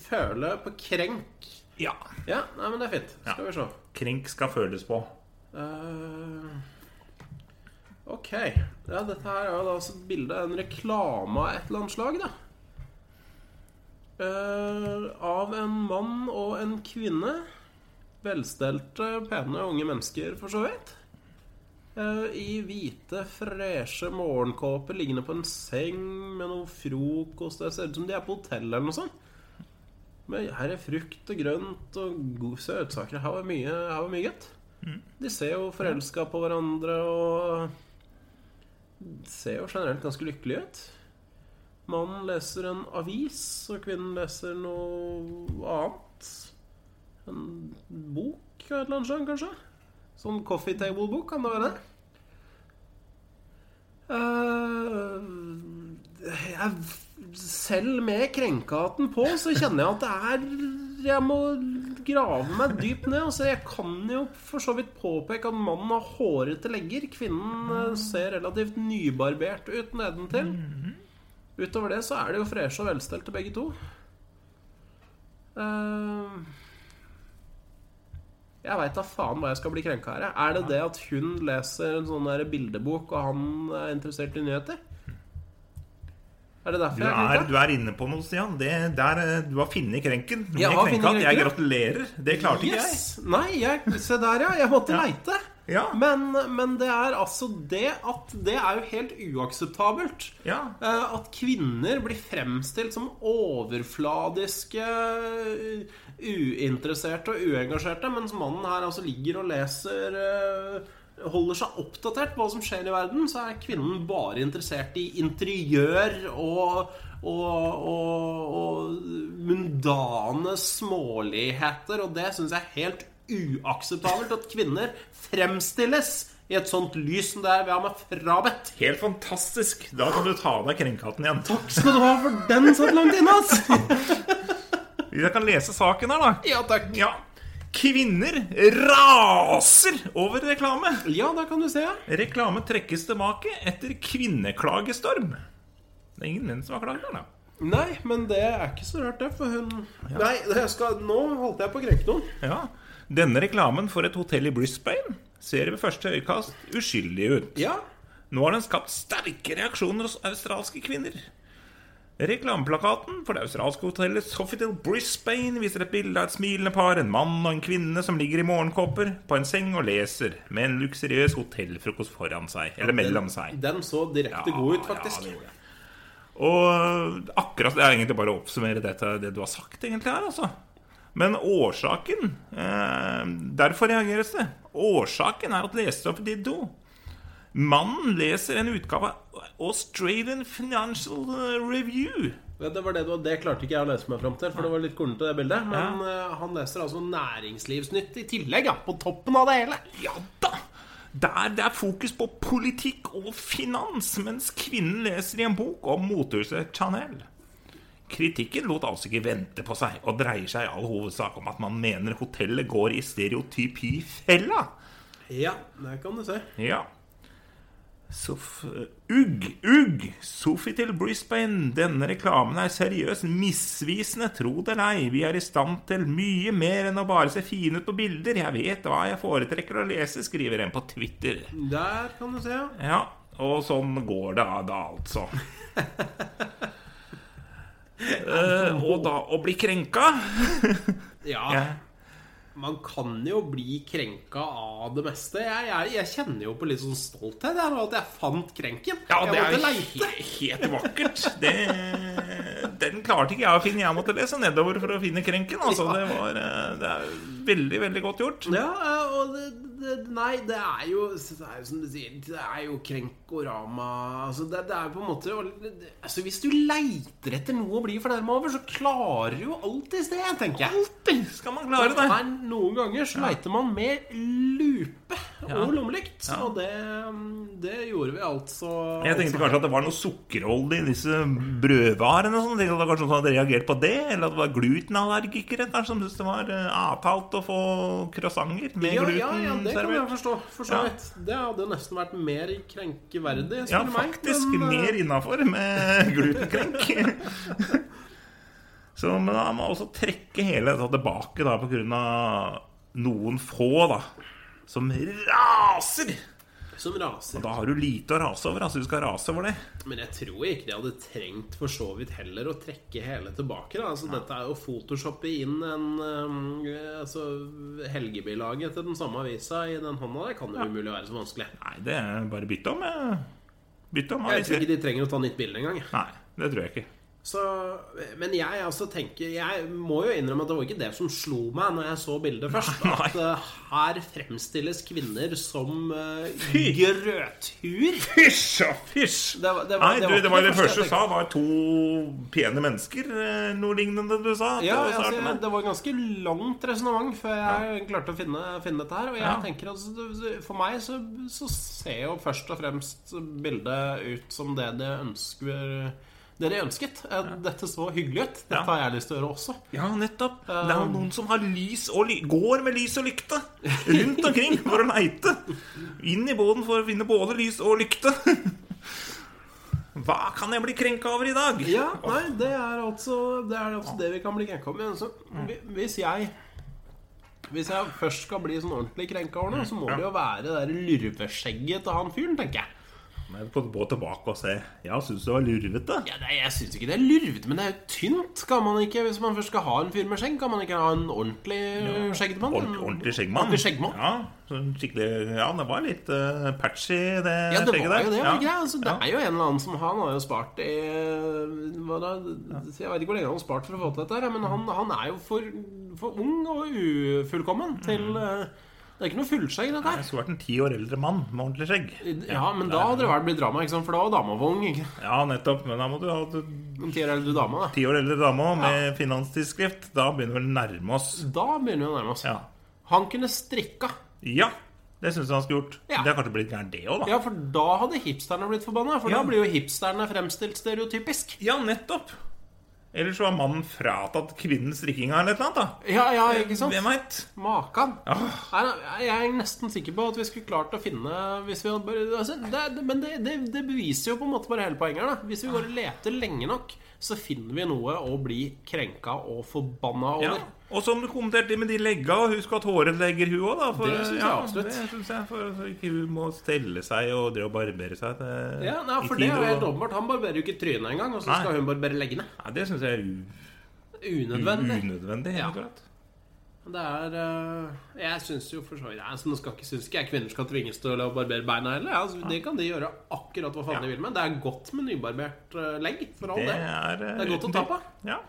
føle på krenk. Ja. Ja, nei, men det er fint. Skal vi se. Krenk skal føles på. Uh, ok. Ja, dette her er jo da et bilde av en reklame av et eller annet slag, da. Uh, av en mann og en kvinne. Velstelte, pene unge mennesker, for så vidt. Eh, I hvite, freshe morgenkåper liggende på en seng med noe frokost. Det ser ut som de er på hotell eller noe sånt. Men her er frukt og grønt og gode søtsaker. Her var mye, her var mye godt. De ser jo forelska på hverandre og ser jo generelt ganske lykkelige ut. Mannen leser en avis, og kvinnen leser noe annet. En bok av et eller annet slag, kanskje? Sånn coffee table-bok, kan det være det? Eh, jeg, selv med krenkaten på, så kjenner jeg at det er Jeg må grave meg dypt ned. Altså, jeg kan jo for så vidt påpeke at mannen har hårete legger. Kvinnen eh, ser relativt nybarbert ut nedentil. Utover det så er de jo freshe og velstelte, begge to. Eh, jeg veit da faen hva jeg skal bli krenka her. Er det det at hun leser en sånn der bildebok, og han er interessert i nyheter? Er det Du derfor jeg er du er inne på noe, Stian. Det, der, du har funnet krenken. Jeg, Jeg krenkehatt. Jeg gratulerer. Det klarte ikke jeg. Nei, jeg, se der, ja. Jeg måtte Ja. leite. Ja. Men, men det er altså det at Det er jo helt uakseptabelt. Ja. Eh, At kvinner blir fremstilt som overfladiske, uinteresserte og uengasjerte, mens mannen her altså ligger og leser eh, Holder seg oppdatert på hva som skjer i verden, så er kvinnen bare interessert i interiør og og, og, og mundane småligheter. Og det syns jeg er helt uakseptabelt at kvinner fremstilles i et sånt lys som det er vi har meg frabedt. Helt fantastisk. Da kan du ta av deg krenkehatten igjen. Takk Skal du ha for den satt langt inne, altså? [laughs] Jeg kan lese saken her, da. Ja takk. Ja. Kvinner raser over reklame. Ja, da kan du se. ja. Reklame trekkes tilbake etter kvinneklagestorm. Det er ingen menn som har klaget her, da. Nei, men det er ikke så rart, det, for hun Nei, det skal... nå holdt jeg på å krenke noen. Ja. Denne reklamen for et hotell i Brisbane ser ved første øyekast uskyldig ut. Ja. Nå har den skapt sterke reaksjoner hos australske kvinner. Reklameplakaten for det australske hotellet Sofitel Brisbane viser et bilde av et smilende par, en mann og en kvinne som ligger i morgenkåper på en seng og leser, med en luksuriøs hotellfrokost foran seg. Eller mellom seg. Den så direkte god ut, faktisk. Ja. Og akkurat Det er egentlig bare å oppsummere dette, det du har sagt, egentlig her, altså. Men årsaken eh, Derfor reageres det. Årsaken er at lesestoffet de do. Mannen leser en utgave av Australian Financial Review. Det var det, du, det klarte ikke jeg å lese meg fram til, for det var litt kornete, det bildet. Men eh, han leser altså Næringslivsnytt i tillegg, ja. På toppen av det hele. Ja da! Der det er fokus på politikk og finans, mens kvinnen leser i en bok om motehuset Chanel. Kritikken lot altså ikke vente på seg, og dreier seg i all hovedsak om at man mener hotellet går i stereotypifella. Ja, det kan du se. Ja. Sof ugg, ugg! Sofitel Brisbane. Denne reklamen er seriøst misvisende, tro det eller ei. Vi er i stand til mye mer enn å bare se fine ut på bilder. Jeg vet hva jeg foretrekker å lese, skriver en på Twitter. Der kan du se, ja. Ja, og sånn går det da, altså. [laughs] Eh, og da å bli krenka [laughs] Ja, ja. man kan jo bli krenka av det meste. Jeg, jeg, jeg kjenner jo på litt sånn stolthet jeg, at jeg fant krenken. Ja, det er leite. he helt vakkert. Det, den klarte ikke jeg å finne. Jeg måtte lese nedover for å finne krenken. Altså, det, var, eh, det er veldig, veldig godt gjort. Ja, og det, det, Nei, det er jo Det er jo som du sier, det er jo krenkorama altså det, det er på en måte altså Hvis du leiter etter noe å bli fornærma over, så klarer du jo alltids det, tenker jeg. Alltid skal man klare det. Men noen ganger så leiter man med lupe Ja. og lommelykt. Ja. Og det, det gjorde vi altså Jeg tenkte kanskje at det var noe sukkerholdig i disse brødvarene. sånn. Tenkte at det var kanskje noen som hadde reagert på det Eller at det var glutenallergikere kanskje som syntes det var eh, avtalt å få croissanter med ja, gluten ja, ja, det kan jeg forstå. For Ja. Det hadde nesten vært mer krenkeverdig, Ja, faktisk meg. men, eh, mer innafor med glutenkrenk. [laughs] Så men da må man også trekke hele dette tilbake da, på grunn av noen få da, som raser. Som raser. Og da har du lite å rase over. Altså, du skal rase over det. Men jeg tror ikke de hadde trengt for så vidt heller å trekke hele tilbake. Da. Altså, Dette er jo å photoshoppe inn en um, altså, helgebilaget til den samme avisa i den hånda Det kan jo umulig være så vanskelig. Nei, det er bare bytte om. eh, Bytte om Jeg tror ikke de trenger å ta nytt bilde engang. Nei, det tror jeg ikke. Så, men jeg altså tenker Jeg må jo innrømme at det var ikke det som slo meg når jeg så bildet først. [laughs] Nei. At uh, her fremstilles kvinner som uh, grøthuer. Fysj og fysj! Det var- det var- Nei, det du, var det var det det første du jeg sa, var to pene mennesker. eh, Noe lignende du sa. Ja, å altså, starte. Det var ganske langt resonnement før jeg klarte å finne, finne dette her. Og jeg Ja. tenker altså, For meg så, så ser jo først og fremst bildet ut som det de ønsker det de ønsket. Eh, Dette så hyggelig ut. Dette har jeg lyst til å gjøre også. Ja, nettopp. Det er noen som har lys og ly går med lys og lykte rundt omkring [laughs] for å leite. Inn i båten for å finne både lys og lykte. [laughs] Hva kan jeg bli krenka over i dag? Ja, nei, det er altså det, er altså det vi kan bli krenka over. Men altså, hvis jeg Hvis jeg først skal bli sånn ordentlig krenka over noe, så må det jo være det lurveskjegget til han fyren, tenker jeg. Men kan gå tilbake og se. Ja, syns du det var lurvete? Ja, nei, jeg syns ikke det er lurvete, men det er jo tynt. Kan man ikke, Hvis man først skal ha en fyr med skjegg, kan man ikke ha en ordentlig ja. skjeggmann? Ordentlig, ordentlig skjeggmann. Ordentlig skjeggmann. Ja, skikkelig Ja, det var litt uh, patchy, det Ja, det skjegget der. jo det. Ja. ikke. Altså, det er jo en eller annen som Han har jo spart i hva da? Jeg vet ikke hvor lenge han har spart for å få til dette, her, men han, han er jo for, for ung og ufullkommen til eh, Det er ikke noe fullskjegg, dette her. Jeg skulle vært en ti år eldre mann med ordentlig skjegg. Ja, men da hadde det vært blitt drama, ikke sant? for da var dama for ung. ikke? Ja, nettopp. Men da må du ha En ti år eldre dame, da. ti år eldre dame med med finanstidsskrift. Da begynner vi å nærme oss. Da begynner vi å nærme oss. Ja. Han kunne strikka. ja det syns jeg han skulle gjort. Ja. Det har kanskje blitt gærent, det òg, da. Ja, for da hadde hipsterne blitt forbanna. For Ja. da blir jo hipsterne fremstilt stereotypisk. Ja, nettopp. Eller så var mannen fratatt kvinnens drikkinga eller eller annet. da Ja, ja, ikke sant? Hvem veit? Makan. Nei, nei, Jeg er nesten sikker på at vi skulle klart å finne hvis vi hadde altså, det, Men det, det, det beviser jo på en måte bare hele poenget. her, Hvis vi bare leter lenge nok, så finner vi noe å bli krenka og forbanna Ja. Og som du kommenterte med de legga, husk at håret legger hun òg, da. For, Det synes jeg ja, absolutt. Det synes jeg, for så ikke hun må stelle seg og drive og barbere seg. Til, Ja, nei, For det er jo helt åpenbart. Han barberer jo ikke trynet engang, og så Nei. skal hun barbere leggene. Nei, det syns jeg er Unødvendig. unødvendig. Ja. klart. Det er uh, Jeg syns jo for så vidt altså, Nå skal ikke, synes ikke jeg kvinner skal tvinges til å barbere beina heller. Altså, det kan de gjøre akkurat hva faen de vil med. Det er godt med nybarbert uh, legg, for all Det er, det. Det er godt å ta på. Ja.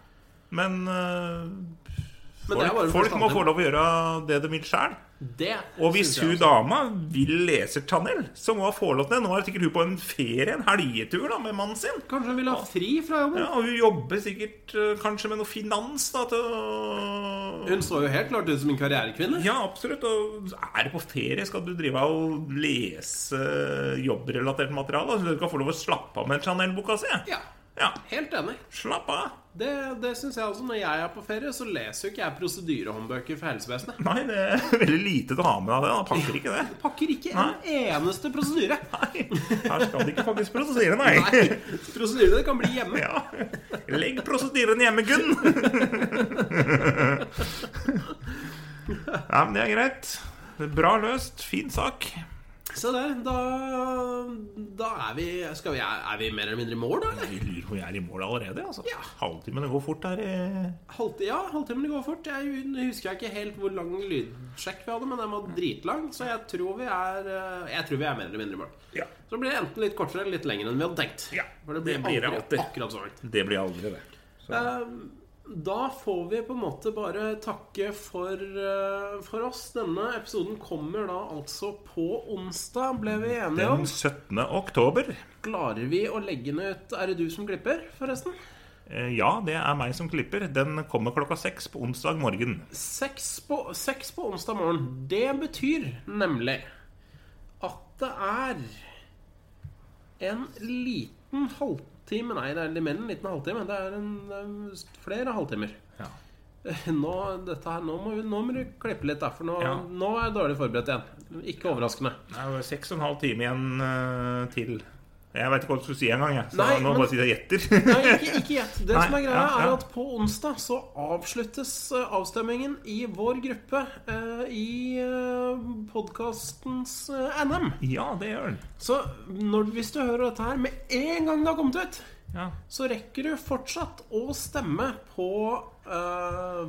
Men eh, er folk, folk må få lov å gjøre det de vil sjæl. Og hvis hun dama vil lese Chanel, så må hun få lov til det. Nå er sikkert hun på en ferie, en helgetur, da, med mannen sin. Kanskje hun vil ha fri fra jobben? Ja, og hun jobber sikkert eh, kanskje med noe finans da, til Hun så jo helt klart ut som en karrierekvinne. Ja, absolutt. Og er du på ferie, skal du drive og lese jobbrelatert materiale? Så du skal få lov å slappe av med Chanel-boka si? Ja, Ja, helt enig. slapp av. Det, det syns jeg også. Når jeg er på ferie, så leser jo ikke jeg prosedyrehåndbøker for helsevesenet. Nei, det er [laughs] veldig lite til å ha med deg det. Da pakker ikke det. Pakker ikke en eneste prosedyre. Nei, her skal det ikke faktisk prosedyre, nei. Nei, Prosedyrene kan bli hjemme. Ja. Legg prosedyren hjemme, Gunn. [laughs] Nei, men det er greit. Bra løst. Fin sak. Se der, da, da er vi skal vi, Er vi mer eller mindre i mål, da? eller? Jeg lurer på om jeg er i mål allerede. Altså. Ja. Halvtimene går fort her. Halvt, ja, halvtimen går fort. Jeg husker ikke helt hvor lang lydsjekk vi hadde, men den var dritlang. Så jeg tror vi er eh, Jeg tror vi er mer eller mindre i mål. Ja. Så det blir enten litt kortere eller litt lenger enn vi hadde tenkt. Ja, For det blir, det blir aldri akkurat så langt. Det blir aldri det. Så. Eh, Da får vi på en måte bare takke for, eh, for oss. Denne episoden kommer da altså på onsdag, ble vi enige om. Den 17. oktober. Klarer vi å legge den ut Er det du som klipper, forresten? Eh, Ja, det er meg som klipper. Den kommer klokka seks på onsdag morgen. Seks på, seks på onsdag morgen. Det betyr nemlig at det er en liten halvtime Nei, det er mer enn en liten halvtime. Det er en, flere halvtimer. Ja. [laughs] Nå, dette her, nå, må, vi, nå må du klippe litt, da, for nå, Ja. nå er jeg dårlig forberedt igjen. Ikke overraskende. Det er seks og en halv time igjen uh, til Jeg veit ikke hva du skulle si engang. Så Nei, nå men- bare sier jeg gjetter. [laughs] Nei, ikke, ikke gjett. Det Nei, som er greia, ja, ja. er at på onsdag så avsluttes eh, avstemmingen i vår gruppe eh, i eh, podkastens eh, NM. ja, det gjør den. Så når, hvis du hører dette her med en gang det har kommet ut, Ja. så rekker du fortsatt å stemme på eh,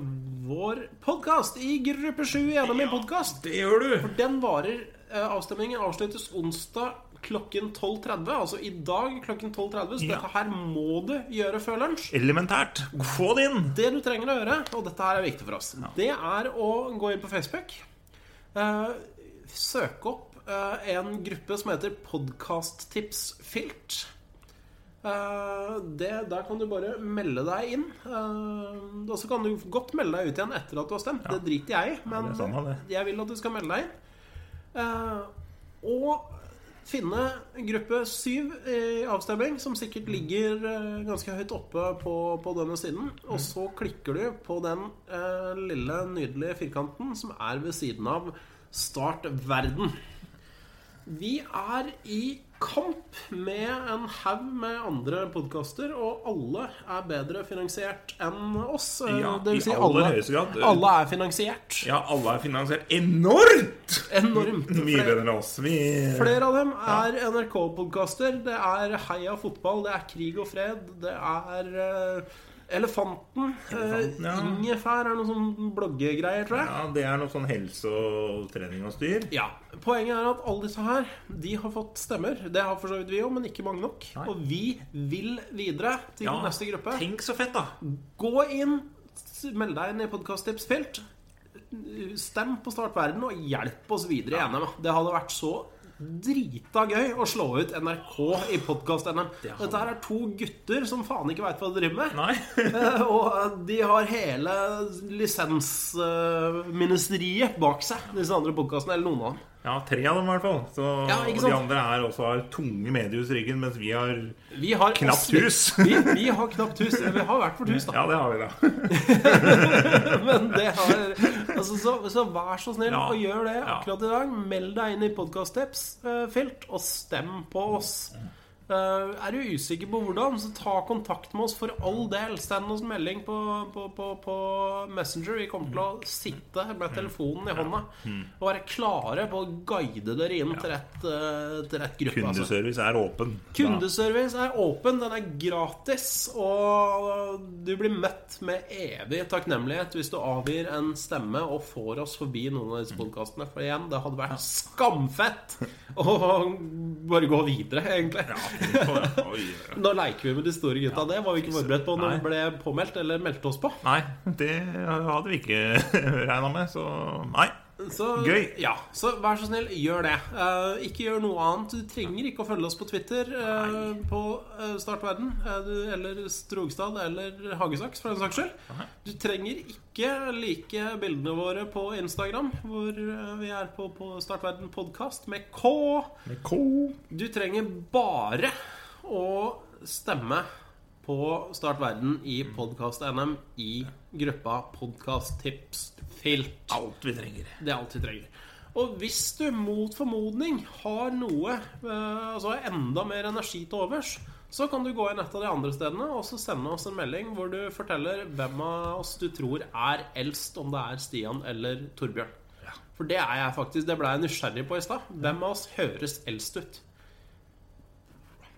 vår podkast i gruppe 7 i NM i podkast. Det gjør du. For Den varer eh, Avstemningen avsluttes onsdag klokken 12.30. Altså i dag klokken 12.30. Så Ja. dette her må du gjøre før lunsj. Elementært. Få det inn. Det du trenger å gjøre, og dette her er viktig for oss, det er å gå inn på Facebook. Uh, søke opp uh, en gruppe som heter Podkasttipsfilt. Eh, det, der kan du bare melde deg inn. Eh, og så kan du godt melde deg ut igjen etter at du har stemt. Det driter jeg i, men ja, sånn, jeg vil at du skal melde deg inn. Eh, og finne gruppe syv i avstemning, som sikkert ligger eh, ganske høyt oppe på, på denne siden. Og så klikker du på den eh, lille, nydelige firkanten som er ved siden av Start verden. Vi er i kamp med en haug med andre podkaster, og alle er bedre finansiert enn oss. Eh, Ja, det vil si alle, alle er finansiert. Ja, alle er finansiert enormt Enormt. [laughs] mye bedre enn oss. Vi Flere av dem er NRK-podkaster. Det er Heia fotball, det er Krig og fred, det er eh, Elefanten. Elefanten, ja. Eh, Ingefær er noe sånn bloggegreier, tror jeg. Ja, det er noe sånn helse og trening og styr. Ja. Poenget er at alle disse her De har fått stemmer. Det har for så vidt vi òg, men ikke mange nok. Nei. Og vi vil videre til Ja, neste gruppe. Tenk så fett, da. Gå inn, meld deg inn i podkasttipsfelt. Stem på Start verden, og hjelp oss videre i NM. Det hadde vært så drita gøy å slå ut NRK i podkast-NM. Dette her er to gutter som faen ikke veit hva de driver med. Nei. [laughs] Eh, Og de har hele lisensministeriet bak seg, disse andre podkastene. Eller noen av dem. Ja, tre av dem i hvert fall. Så, Ja, og de andre er også har tunge mediehus i ryggen, mens vi har Vi har Knapt oss hus. vi, vi har knapt hus. Vi har hvert vårt hus, da. Ja, det har vi, da. [laughs] Men det har altså, så, så vær så snill Ja. og gjør det akkurat i dag. Meld deg inn i podkast-tips-felt og stem på oss. Eh, er du usikker på hvordan, så ta kontakt med oss for all del. Send oss melding på, på, på, på Messenger. Vi kommer til å sitte med telefonen i hånda og være klare på å guide dere inn til rett, eh, til rett gruppe. altså. Kundeservice er åpen. Kundeservice er åpen, den er gratis, og du blir møtt med evig takknemlighet hvis du avgir en stemme og får oss forbi noen av disse podkastene. For igjen, det hadde vært skamfett å bare gå videre, egentlig. Ja, Nå leker vi med de store gutta. Det var vi ikke forberedt på når vi ble påmeldt eller meldte oss på. Nei, det hadde vi ikke regna med, så nei. Så, Gøy. Ja, så vær så snill, gjør det. Uh, ikke gjør noe annet. Du trenger ikke å følge oss på Twitter uh, på uh, Startverden eh, eller Strogstad eller Hagesaks, for den saks skyld. Du trenger ikke like bildene våre på Instagram, hvor vi er på, på Startverden podkast med K. Med K. Du trenger bare å stemme på Startverden i Podkast-NM i gruppa Podkast-tips-filt. Alt vi trenger. Det er alt vi trenger. Og hvis du mot formodning har noe eh, Altså enda mer energi til overs, så kan du gå inn et av de andre stedene og så sende oss en melding hvor du forteller hvem av oss du tror er eldst, om det er Stian eller Torbjørn. For det er jeg faktisk. Det ble jeg nysgjerrig på i stad. Hvem av oss høres eldst ut?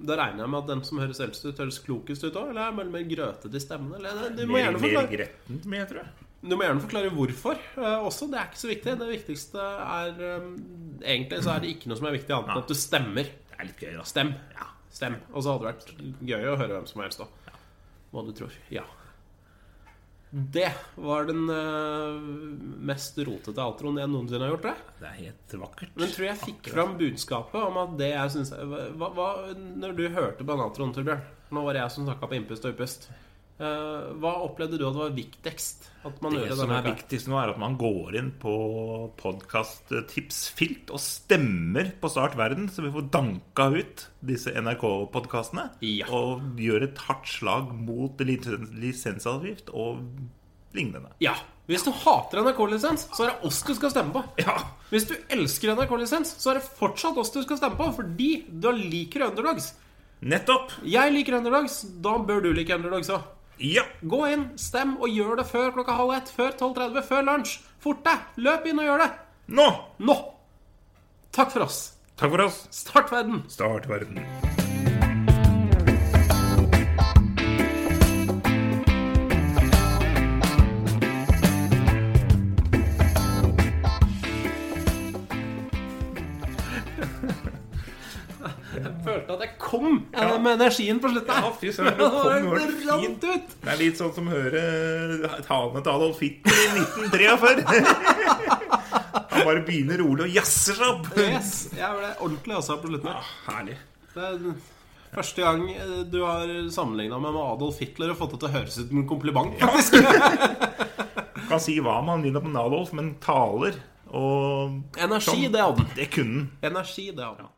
Da regner jeg med at den som høres eldst ut, høres klokest ut òg? Eller er det mer grøtete i stemmen? Eller, du, må Mer, gjerne mer forklare, gretten med, tror jeg. Du må gjerne forklare hvorfor eh, også. Det er ikke så viktig. Det viktigste er eh, Egentlig så er det ikke noe som er viktig, annet enn at du stemmer. Det er litt gøy, da. Stem. Ja, stem. Og så hadde det vært gøy å høre hvem som helst, da. Hva du tror. Ja. Det var den eh, mest rotete outroen jeg noensinne har gjort. Det. Det er helt vakkert. Men tror jeg fikk fram budskapet om at det jeg syns Når du hørte på den outroen, Torbjørn Nå var det jeg som snakka på innpust og utpust. Eh, hva opplevde du at var viktigst Det som er viktigst nå, er at man går inn på podkast-tipsfilt og stemmer på Start Verden, så vi får danka ut disse NRK-podkastene. Ja. Og gjør et hardt slag mot lisensavgift og lignende. Ja. Hvis du hater NRK-lisens, så er det oss du skal stemme på. Ja. Hvis du elsker NRK-lisens, så er det fortsatt oss du skal stemme på, fordi du liker underdogs. Nettopp! Jeg liker underdogs, da bør du like underdogs òg. Ja! Gå inn, stem, og gjør det før klokka halv ett, før 12.30, før lunsj. Fort deg! Løp inn og gjør det! Nå! Nå! Takk for oss. Takk for oss. Start verden! Start Verden. Følte at jeg kom ja. med energien på slutten. Ja, fy søren, [laughs] det kom jo helt fint. ut. Det er litt sånn som å høre talene til Adolf Hitler i 1943. [laughs] Han bare begynner rolig og jazzer seg opp. Yes, jeg ble ordentlig jazza på slutten. Ja, Herlig. Det er første gang eh, du har sammenligna meg med Adolf Hitler og fått det til å høres ut som en kompliment. faktisk [laughs] Kan si hva man vil om Adolf, men taler og Energi, Sånn. det hadde han. Det kunne han. Energi, det hadde han.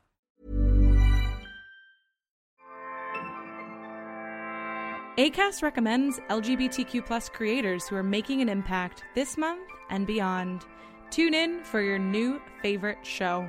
ACAST recommends LGBTQ plus creators who are making an impact this month and beyond. Tune in for your new favorite show.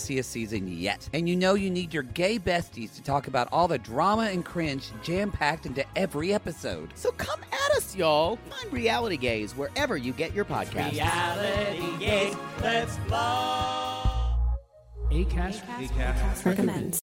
messiest season yet. And you know you need your gay besties to talk about all the drama and cringe jam packed into every episode. So come at us, y'all. Find Reality Gaze wherever you get your podcasts. Reality Gaze, let's blow. Acast, recommends.